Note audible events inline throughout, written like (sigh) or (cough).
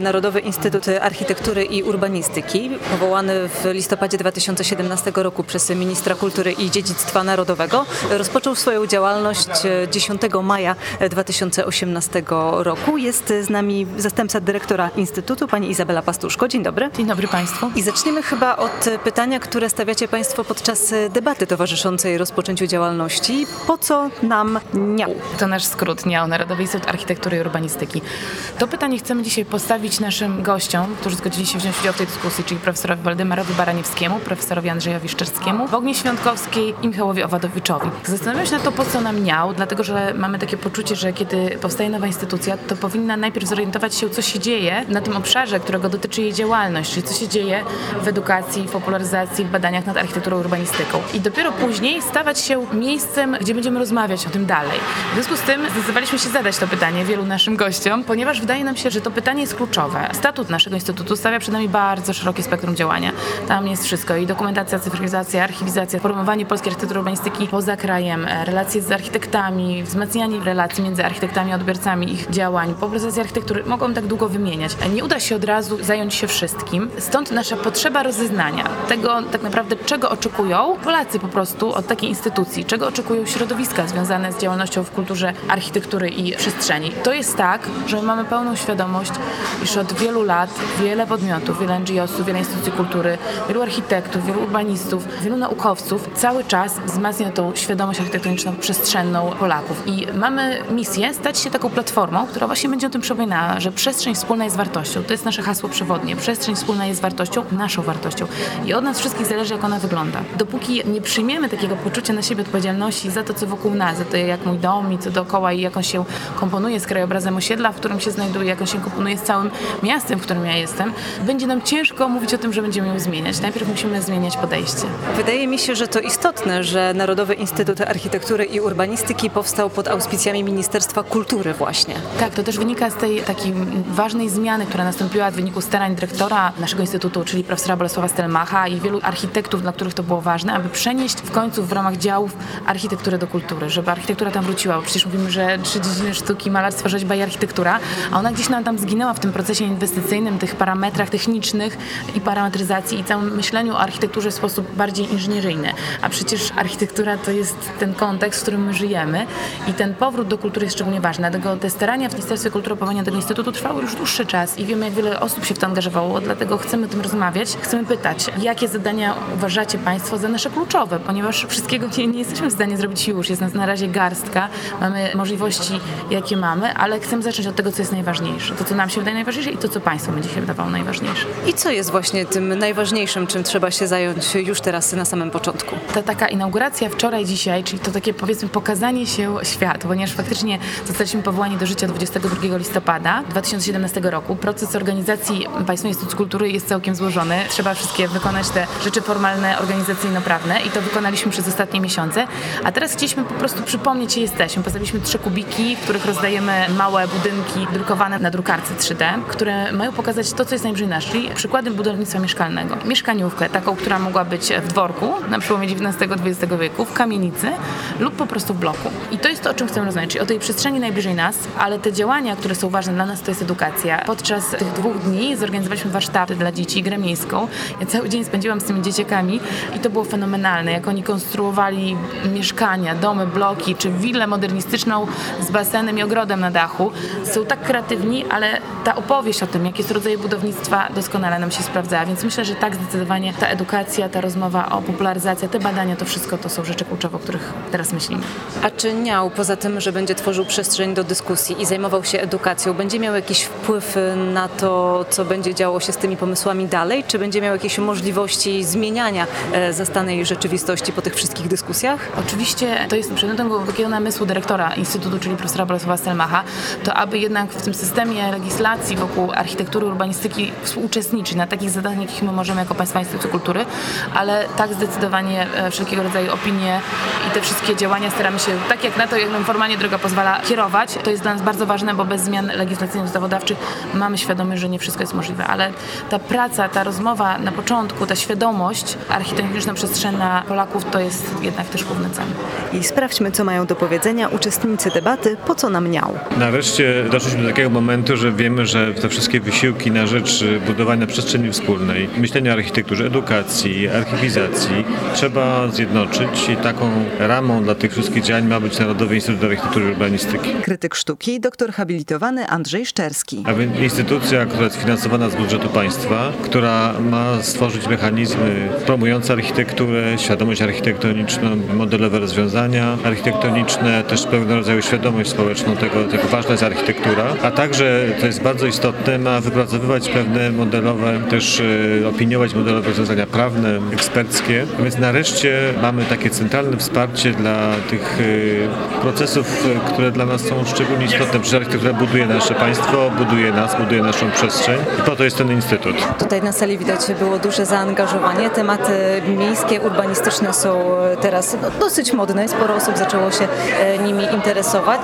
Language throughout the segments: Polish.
Narodowy Instytut Architektury i Urbanistyki, powołany w listopadzie 2017 roku przez ministra kultury i dziedzictwa narodowego, rozpoczął swoją działalność 10 maja 2018 roku. Jest z nami zastępca dyrektora Instytutu, pani Izabela Pastuszko. Dzień dobry. Dzień dobry Państwu. I zaczniemy chyba od pytania, które stawiacie Państwo podczas debaty towarzyszącej rozpoczęciu działalności. Po co nam NIAU? To nasz skrót NIAU, Narodowy Instytut Architektury i Urbanistyki. To pytanie chcemy dzisiaj postawić naszym gościom, którzy zgodzili się wziąć udział w tej dyskusji, czyli profesorowi Waldemarowi Baraniewskiemu, profesorowi Andrzejowi Szczerskiemu, Bognie Świątkowskiej i Michałowi Owadowiczowi. Zastanawiam się na to, po co nam miał, dlatego że mamy takie poczucie, że kiedy powstaje nowa instytucja, to powinna najpierw zorientować się, co się dzieje na tym obszarze, którego dotyczy jej działalność, czyli co się dzieje w edukacji, w popularyzacji, w badaniach nad architekturą urbanistyką. I dopiero później stawać się miejscem, gdzie będziemy rozmawiać o tym dalej. W związku z tym zdecydowaliśmy się zadać to pytanie wielu naszym gościom, ponieważ wydaje nam się, że to pytanie jest kluczowe kluczowe. Statut naszego instytutu stawia przed nami bardzo szerokie spektrum działania. Tam jest wszystko i dokumentacja, cyfryzacja, archiwizacja, promowanie polskiej architektury urbanistyki poza krajem, e, relacje z architektami, wzmacnianie relacji między architektami a odbiorcami ich działań, popularyzacja architektury. Mogą tak długo wymieniać. E, nie uda się od razu zająć się wszystkim. Stąd nasza potrzeba rozeznania tego tak naprawdę, czego oczekują Polacy po prostu od takiej instytucji, czego oczekują środowiska związane z działalnością w kulturze architektury i przestrzeni. To jest tak, że mamy pełną świadomość, iż od wielu lat wiele podmiotów, wiele NGO-sów, wiele instytucji kultury, wielu architektów, wielu urbanistów, wielu naukowców cały czas wzmacnia tą świadomość architektoniczną przestrzenną Polaków. I mamy misję stać się taką platformą, która właśnie będzie o tym przypominała, że przestrzeń wspólna jest wartością. To jest nasze hasło przewodnie. Przestrzeń wspólna jest wartością, naszą wartością. I od nas wszystkich zależy, jak ona wygląda. Dopóki nie przyjmiemy takiego poczucia na siebie odpowiedzialności za to, co wokół nas, za to, jak mój dom i co dookoła i jak on się komponuje z krajobrazem osiedla, w którym się znajduje, jak on się komponuje z całym miastem, w którym ja jestem, będzie nam ciężko mówić o tym, że będziemy ją zmieniać. Najpierw musimy zmieniać podejście. Wydaje mi się, że to istotne, że Narodowy Instytut Architektury i Urbanistyki powstał pod auspicjami Ministerstwa Kultury właśnie. Tak, to też wynika z tej takiej ważnej zmiany, która nastąpiła w wyniku starań dyrektora naszego instytutu, czyli profesora Bolesława Stelmacha i wielu architektów, dla których to było ważne, aby przenieść w końcu w ramach działów architekturę do kultury, żeby architektura tam wróciła. Bo przecież mówimy, że trzy dziedziny sztuki, malarstwo, rzeźba i architektura, a ona gdzieś nam tam zginęła w tym procesie inwestycyjnym, tych parametrach technicznych i parametryzacji i całym myśleniu o architekturze w sposób bardziej inżynieryjny. A przecież architektura to jest ten kontekst, w którym my żyjemy i ten powrót do kultury jest szczególnie ważny. Dlatego te starania w Ministerstwie Kultury powołania tego Instytutu trwały już dłuższy czas i wiemy, jak wiele osób się w to angażowało, dlatego chcemy o tym rozmawiać. Chcemy pytać, jakie zadania uważacie Państwo za nasze kluczowe, ponieważ wszystkiego nie, nie jesteśmy w stanie zrobić już. Jest nas na razie garstka, mamy możliwości, jakie mamy, ale chcemy zacząć od tego, co jest najważniejsze. To, co nam się wydaje najważniejsze i to, co Państwu będzie się wydawało najważniejsze. I co jest właśnie tym najważniejszym, czym trzeba się zająć już teraz na samym początku? Ta taka inauguracja wczoraj, dzisiaj, czyli to takie powiedzmy pokazanie się światu, ponieważ faktycznie zostaliśmy powołani do życia 22 listopada 2017 roku. Proces organizacji Państwowej Instytucji Kultury jest całkiem złożony. Trzeba wszystkie wykonać te rzeczy formalne, organizacyjno-prawne i to wykonaliśmy przez ostatnie miesiące. A teraz chcieliśmy po prostu przypomnieć, gdzie jesteśmy. Postawiliśmy trzy kubiki, w których rozdajemy małe budynki drukowane na drukarce 3D, które mają pokazać to, co jest najbliżej nas, czyli przykładem budownictwa mieszkalnego. Mieszkaniówkę, taką, która mogła być w dworku na przełomie XIX-XX wieku, w kamienicy lub po prostu w bloku. I to jest to, o czym chcemy rozmawiać, czyli o tej przestrzeni najbliżej nas, ale te działania, które są ważne dla nas, to jest edukacja. Podczas tych dwóch dni zorganizowaliśmy warsztaty dla dzieci, grę miejską. Ja cały dzień spędziłam z tymi dzieciakami i to było fenomenalne, jak oni konstruowali mieszkania, domy, bloki, czy willę modernistyczną z basenem i ogrodem na dachu. Są tak kreatywni, ale ta opowieść o tym, jakie są rodzaje budownictwa, doskonale nam się sprawdzała. Więc myślę, że tak zdecydowanie ta edukacja, ta rozmowa o popularyzacji, te badania, to wszystko to są rzeczy kluczowe, o których teraz myślimy. A czy Niał, poza tym, że będzie tworzył przestrzeń do dyskusji i zajmował się edukacją, będzie miał jakiś wpływ na to, co będzie działo się z tymi pomysłami dalej? Czy będzie miał jakieś możliwości zmieniania e, zastanej rzeczywistości po tych wszystkich dyskusjach? Oczywiście to jest przedmiotem głębokiego namysłu dyrektora Instytutu, czyli profesora Bolesława Stelmacha, to aby jednak w tym systemie legislacji fundacji wokół architektury, urbanistyki współuczestniczyć na takich zadaniach, jakich my możemy jako Państwa Instytut Kultury, ale tak zdecydowanie e, wszelkiego rodzaju opinie i te wszystkie działania staramy się, tak jak na to, jak nam formalnie droga pozwala, kierować. To jest dla nas bardzo ważne, bo bez zmian legislacyjnych, ustawodawczych mamy świadomość, że nie wszystko jest możliwe, ale ta praca, ta rozmowa na początku, ta świadomość architektoniczno-przestrzenna Polaków to jest jednak też główny cel. I sprawdźmy, co mają do powiedzenia uczestnicy debaty, po co nam miał. Nareszcie doszliśmy do takiego momentu, że wiemy, że te wszystkie wysiłki na rzecz budowania przestrzeni wspólnej, myślenia o architekturze, edukacji, archiwizacji trzeba zjednoczyć i taką ramą dla tych wszystkich działań ma być Narodowy Instytut Architektury i Urbanistyki. Krytyk sztuki, doktor habilitowany Andrzej Szczerski. A więc instytucja, która jest finansowana z budżetu państwa, która ma stworzyć mechanizmy promujące architekturę, świadomość architektoniczną, modelowe rozwiązania architektoniczne, też pewnego rodzaju świadomość społeczną tego, jak ważna jest architektura, a także, to jest bardzo istotne, ma wypracowywać pewne modelowe, też e, opiniować modelowe rozwiązania prawne, eksperckie. A więc nareszcie mamy takie centralne wsparcie dla tych e, procesów, e, które dla nas są szczególnie istotne. Przecież architektura buduje nasze państwo, buduje nas, buduje naszą przestrzeń i po to jest ten instytut. Tutaj na sali widać było duże zaangażowanie. Tematy miejskie, urbanistyczne są teraz dosyć modne. Sporo osób zaczęło się nimi interesować.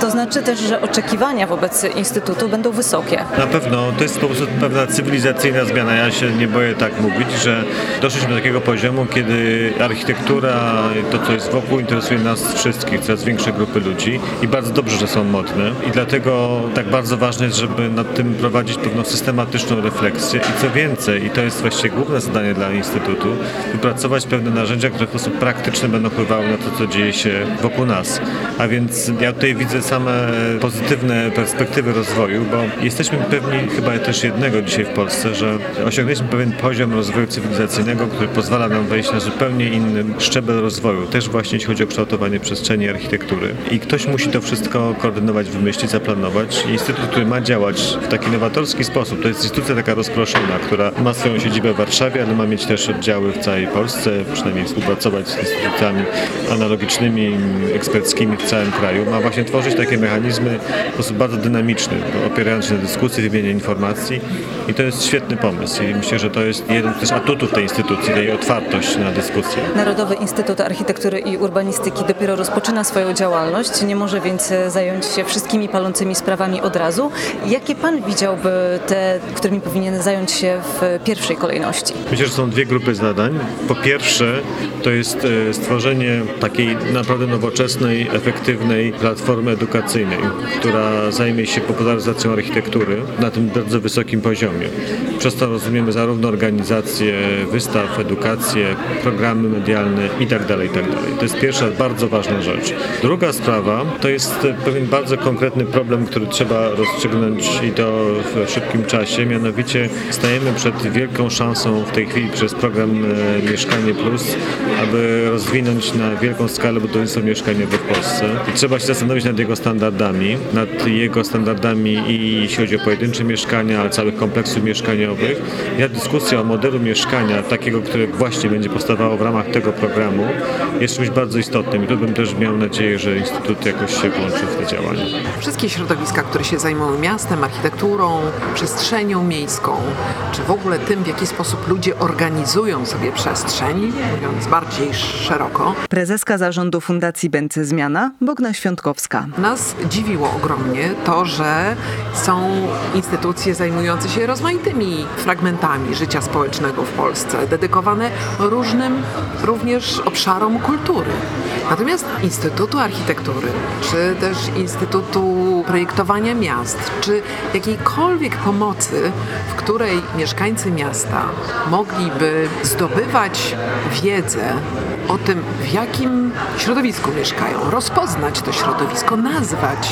To znaczy też, że oczekiwania wobec Instytutu będą wysokie. Na pewno to jest po prostu pewna cywilizacyjna zmiana. Ja się nie boję tak mówić, że doszliśmy do takiego poziomu, kiedy architektura, to co jest wokół, interesuje nas wszystkich, coraz większe grupy ludzi i bardzo dobrze, że są modne. I dlatego tak bardzo ważne jest, żeby nad tym prowadzić pewną systematyczną refleksję i co więcej, i to jest właściwie główne zadanie dla Instytutu, wypracować pewne narzędzia, które w sposób praktyczny będą wpływały na to, co dzieje się wokół nas. A więc ja tutaj widzę same pozytywne perspektywy rozwoju, bo jesteśmy pewni chyba też jednego dzisiaj w Polsce, że osiągnęliśmy pewien poziom rozwoju cywilizacyjnego, który pozwala nam wejść na zupełnie inny szczebel rozwoju, też właśnie jeśli chodzi o kształtowanie przestrzeni architektury. I ktoś musi to wszystko koordynować, wymyślić, zaplanować. Instytut, który ma działać w taki nowatorski sposób, to jest instytucja taka rozproszona, która ma swoją siedzibę w Warszawie, ale ma mieć też oddziały w całej Polsce, przynajmniej współpracować z instytutami analogicznymi, eksperckimi w całym kraju. Ma właśnie tworzyć takie mechanizmy w sposób bardzo dynamiczny, opierając się na dyskusji, wymianie informacji i to jest świetny pomysł i myślę, że to jest jeden z atutów tej instytucji, tej otwartość na dyskusję. Narodowy Instytut Architektury i Urbanistyki dopiero rozpoczyna swoją działalność, nie może więc zająć się wszystkimi palącymi sprawami od razu. Jakie pan widziałby te, którymi powinien zająć się w pierwszej kolejności? Myślę, że są dwie grupy zadań. Po pierwsze, to jest e, stworzenie takiej naprawdę nowoczesnej, efektywnej platformy edukacyjnej, która zajmie się popularyzacją architektury na tym bardzo wysokim poziomie. Przez to rozumiemy zarówno organizację wystaw, edukację, programy medialne itd. Tak itd. Tak to jest pierwsza bardzo ważna rzecz. Druga sprawa to jest pewien bardzo konkretny problem, który trzeba rozstrzygnąć i to w szybkim czasie, mianowicie stajemy przed wielką szansą w tej chwili przez program e, Mieszkanie Plus, aby rozwinąć na wielką skalę budownictwo mieszkaniowe w Polsce. I trzeba się zastanowić nad jego standardami, nad jego standardami i jeśli chodzi o pojedyncze mieszkania, ale całych kompleksów mieszkaniowych. Ja dyskusja o modelu mieszkania, takiego, które właśnie będzie powstawało w ramach tego programu, jest czymś bardzo istotnym i tu bym też miał nadzieję, że Instytut jakoś się włączy w te działania. Wszystkie środowiska, które się zajmują miastem, architekturą, przestrzenią miejską, czy w ogóle tym, w jaki sposób ludzie organizują sobie przestrzeń, mówiąc bardziej szeroko. Prezeska zarządu Fundacji Bęce Zmiana, Bogna Świątkowska. Nas dziwiło ogromnie to, że są instytucje zajmujące się rozmaitymi fragmentami życia społecznego w Polsce, dedykowane różnym również obszarom kultury. Natomiast Instytutu Architektury, czy też Instytutu Projektowania Miast, czy jakiejkolwiek pomocy, w której mieszkańcy miasta mogliby zdobywać wiedzę o tym, w jakim środowisku mieszkają, rozpoznać to środowisko, nazwać,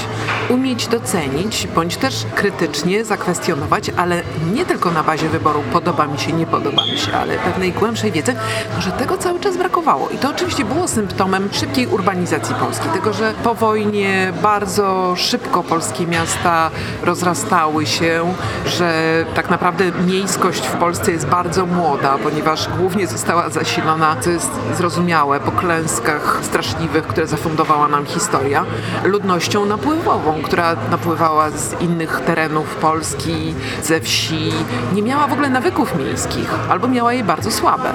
umieć docenić, bądź też krytycznie zakwestionować, ale nie tylko na bazie wyboru podoba mi się, nie podoba mi się, ale pewnej głębszej wiedzy, no, że tego cały czas brakowało. I to oczywiście było symptomem szybkiej urbanizacji Polski, tego, że po wojnie bardzo szybko polskie miasta rozrastały się, że tak naprawdę miejskość w Polsce jest bardzo młoda, ponieważ głównie została zasilona, co jest zrozumiałe, po klęskach straszliwych, które zafundowała nam historia, ludnością napływową, która napływała z innych terenów Polski, ze wsi, nie miała w ogóle nawyków miejskich albo miała je bardzo słabe.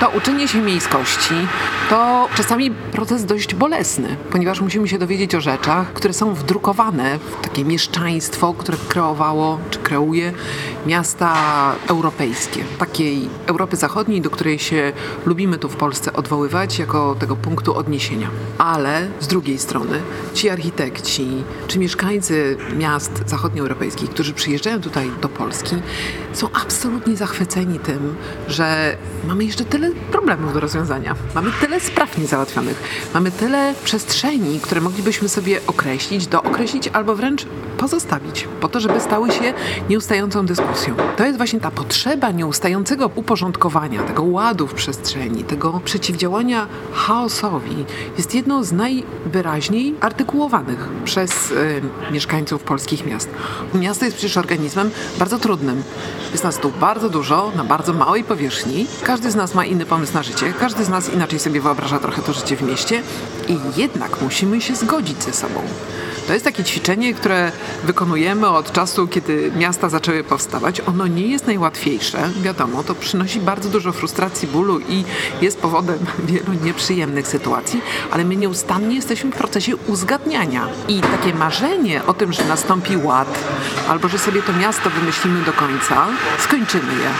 To uczenie się miejskości to czasami proces dość bolesny, ponieważ musimy się dowiedzieć o rzeczach, które są wdrukowane takie mieszczaństwo, które kreowało czy kreuje miasta europejskie, takiej Europy Zachodniej, do której się lubimy tu w Polsce odwoływać jako tego punktu odniesienia. Ale z drugiej strony ci architekci czy mieszkańcy miast zachodnioeuropejskich, którzy przyjeżdżają tutaj do Polski, są absolutnie zachwyceni tym, że mamy jeszcze tyle problemów do rozwiązania. Mamy tyle spraw niezałatwionych. Mamy tyle przestrzeni, które moglibyśmy sobie określić, dookreślić albo wręcz pozostawić, po to, żeby stały się nieustającą dyskusją. To jest właśnie ta potrzeba nieustającego uporządkowania, tego ładu w przestrzeni, tego przeciwdziałania chaosowi, jest jedną z najwyraźniej artykułowanych przez y, mieszkańców polskich miast. Miasto jest przecież organizmem bardzo trudnym. Jest nas tu bardzo dużo, na bardzo małej powierzchni. Każdy z nas ma inny pomysł na życie, każdy z nas inaczej sobie wyobraża trochę to życie w mieście i jednak musimy się zgodzić ze sobą. To jest takie ćwiczenie, które wykonujemy od czasu, kiedy miasta zaczęły powstawać. Ono nie jest najłatwiejsze, wiadomo, to przynosi bardzo dużo frustracji, bólu i jest powodem (laughs) wielu nieprzyjemnych sytuacji, ale my nieustannie jesteśmy w procesie uzgadniania. I takie marzenie o tym, że nastąpi ład, albo że sobie to miasto wymyślimy do końca, skończymy je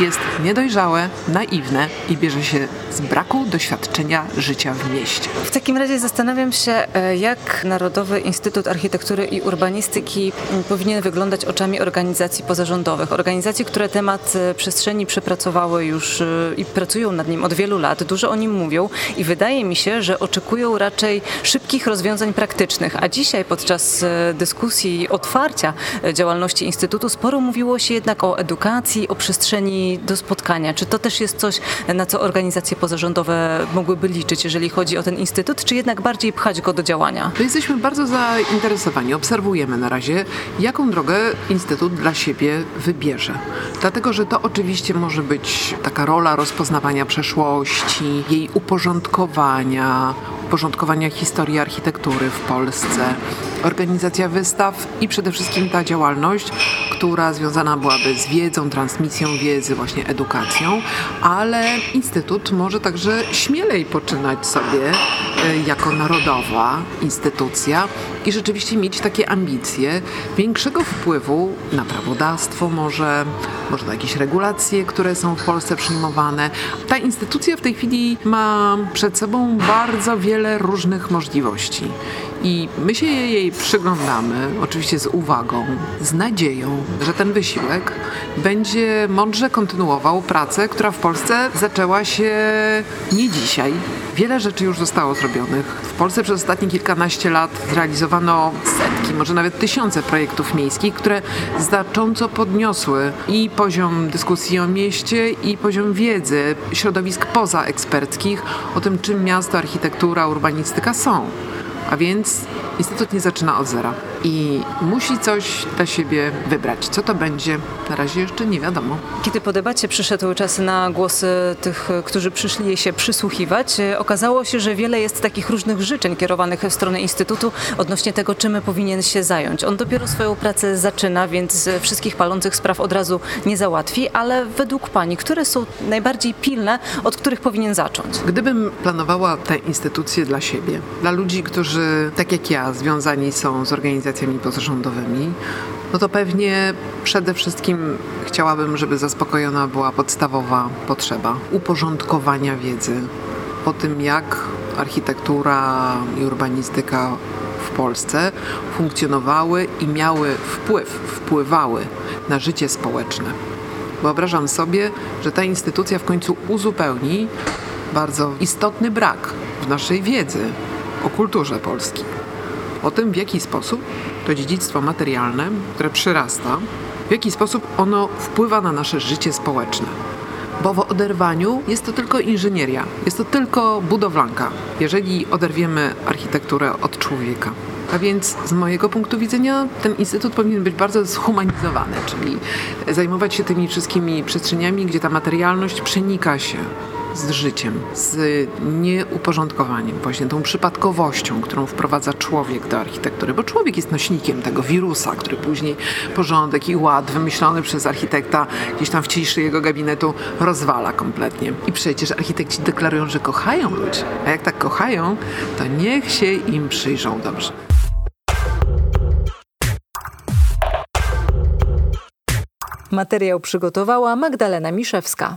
jest niedojrzałe, naiwne i bierze się z braku doświadczenia życia w mieście. W takim razie zastanawiam się, e, jak Narodowy Instytut Architektury i Urbanistyki powinien wyglądać oczami organizacji pozarządowych. Organizacji, które temat e, przestrzeni przepracowały już e, i pracują nad nim od wielu lat, dużo o nim mówią i wydaje mi się, że oczekują raczej szybkich rozwiązań praktycznych. A dzisiaj podczas dyskusji otwarcia działalności Instytutu sporo mówiło się jednak o edukacji, o przestrzeni do spotkania. Czy to też jest coś, na co organizacje pozarządowe mogłyby liczyć, jeżeli chodzi o ten instytut, czy jednak bardziej pchać go do działania? My jesteśmy bardzo zainteresowani, obserwujemy na razie, jaką drogę instytut dla siebie wybierze. Dlatego, że to oczywiście może być taka rola rozpoznawania przeszłości, jej uporządkowania, uporządkowania historii architektury w Polsce, organizacja wystaw i przede wszystkim ta działalność, która związana byłaby z wiedzą, transmisją wiedzy, właśnie edukacją, ale Instytut może także śmielej poczynać sobie jako narodowa instytucja i rzeczywiście mieć takie ambicje większego wpływu na prawodawstwo może, może na jakieś regulacje, które są w Polsce przyjmowane. Ta instytucja w tej chwili ma przed sobą bardzo wiele różnych możliwości. I my się jej przyglądamy, oczywiście z uwagą, z nadzieją, że ten wysiłek będzie mądrze kontynuował pracę, która w Polsce zaczęła się nie dzisiaj. Wiele rzeczy już zostało zrobionych. W Polsce przez ostatnie kilkanaście lat zrealizowano setki, może nawet tysiące projektów miejskich, które znacząco podniosły i poziom dyskusji o mieście, i poziom wiedzy środowisk pozaeksperckich o tym, czym miasto, architektura, urbanistyka są. A więc Instytut nie zaczyna od zera i musi coś dla siebie wybrać. Co to będzie, na razie jeszcze nie wiadomo. Kiedy po debacie przyszedł czas na głosy tych, którzy przyszli je się przysłuchiwać, okazało się, że wiele jest takich różnych życzeń kierowanych w stronę Instytutu odnośnie tego, czym powinien się zająć. On dopiero swoją pracę zaczyna, więc wszystkich palących spraw od razu nie załatwi, ale według Pani, które są najbardziej pilne, od których powinien zacząć? Gdybym planowała tę instytucję dla siebie, dla ludzi, którzy, tak jak ja, związani są z organizacjami pozarządowymi, no to pewnie przede wszystkim chciałabym, żeby zaspokojona była podstawowa potrzeba uporządkowania wiedzy o tym, jak architektura i urbanistyka w Polsce funkcjonowały i miały wpływ, wpływały na życie społeczne. Wyobrażam sobie, że ta instytucja w końcu uzupełni bardzo istotny brak w naszej wiedzy o kulturze polskiej o tym, w jaki sposób to dziedzictwo materialne, które przyrasta, w jaki sposób ono wpływa na nasze życie społeczne. Bo w oderwaniu jest to tylko inżynieria, jest to tylko budowlanka, jeżeli oderwiemy architekturę od człowieka. A więc z mojego punktu widzenia ten instytut powinien być bardzo zhumanizowany, czyli zajmować się tymi wszystkimi przestrzeniami, gdzie ta materialność przenika się z życiem, z nieuporządkowaniem, właśnie tą przypadkowością, którą wprowadza człowiek do architektury, bo człowiek jest nośnikiem tego wirusa, który później porządek i ład wymyślony przez architekta gdzieś tam w ciszy jego gabinetu rozwala kompletnie. I przecież architekci deklarują, że kochają ludzi, a jak tak kochają, to niech się im przyjrzą dobrze. Materiał przygotowała Magdalena Miszewska.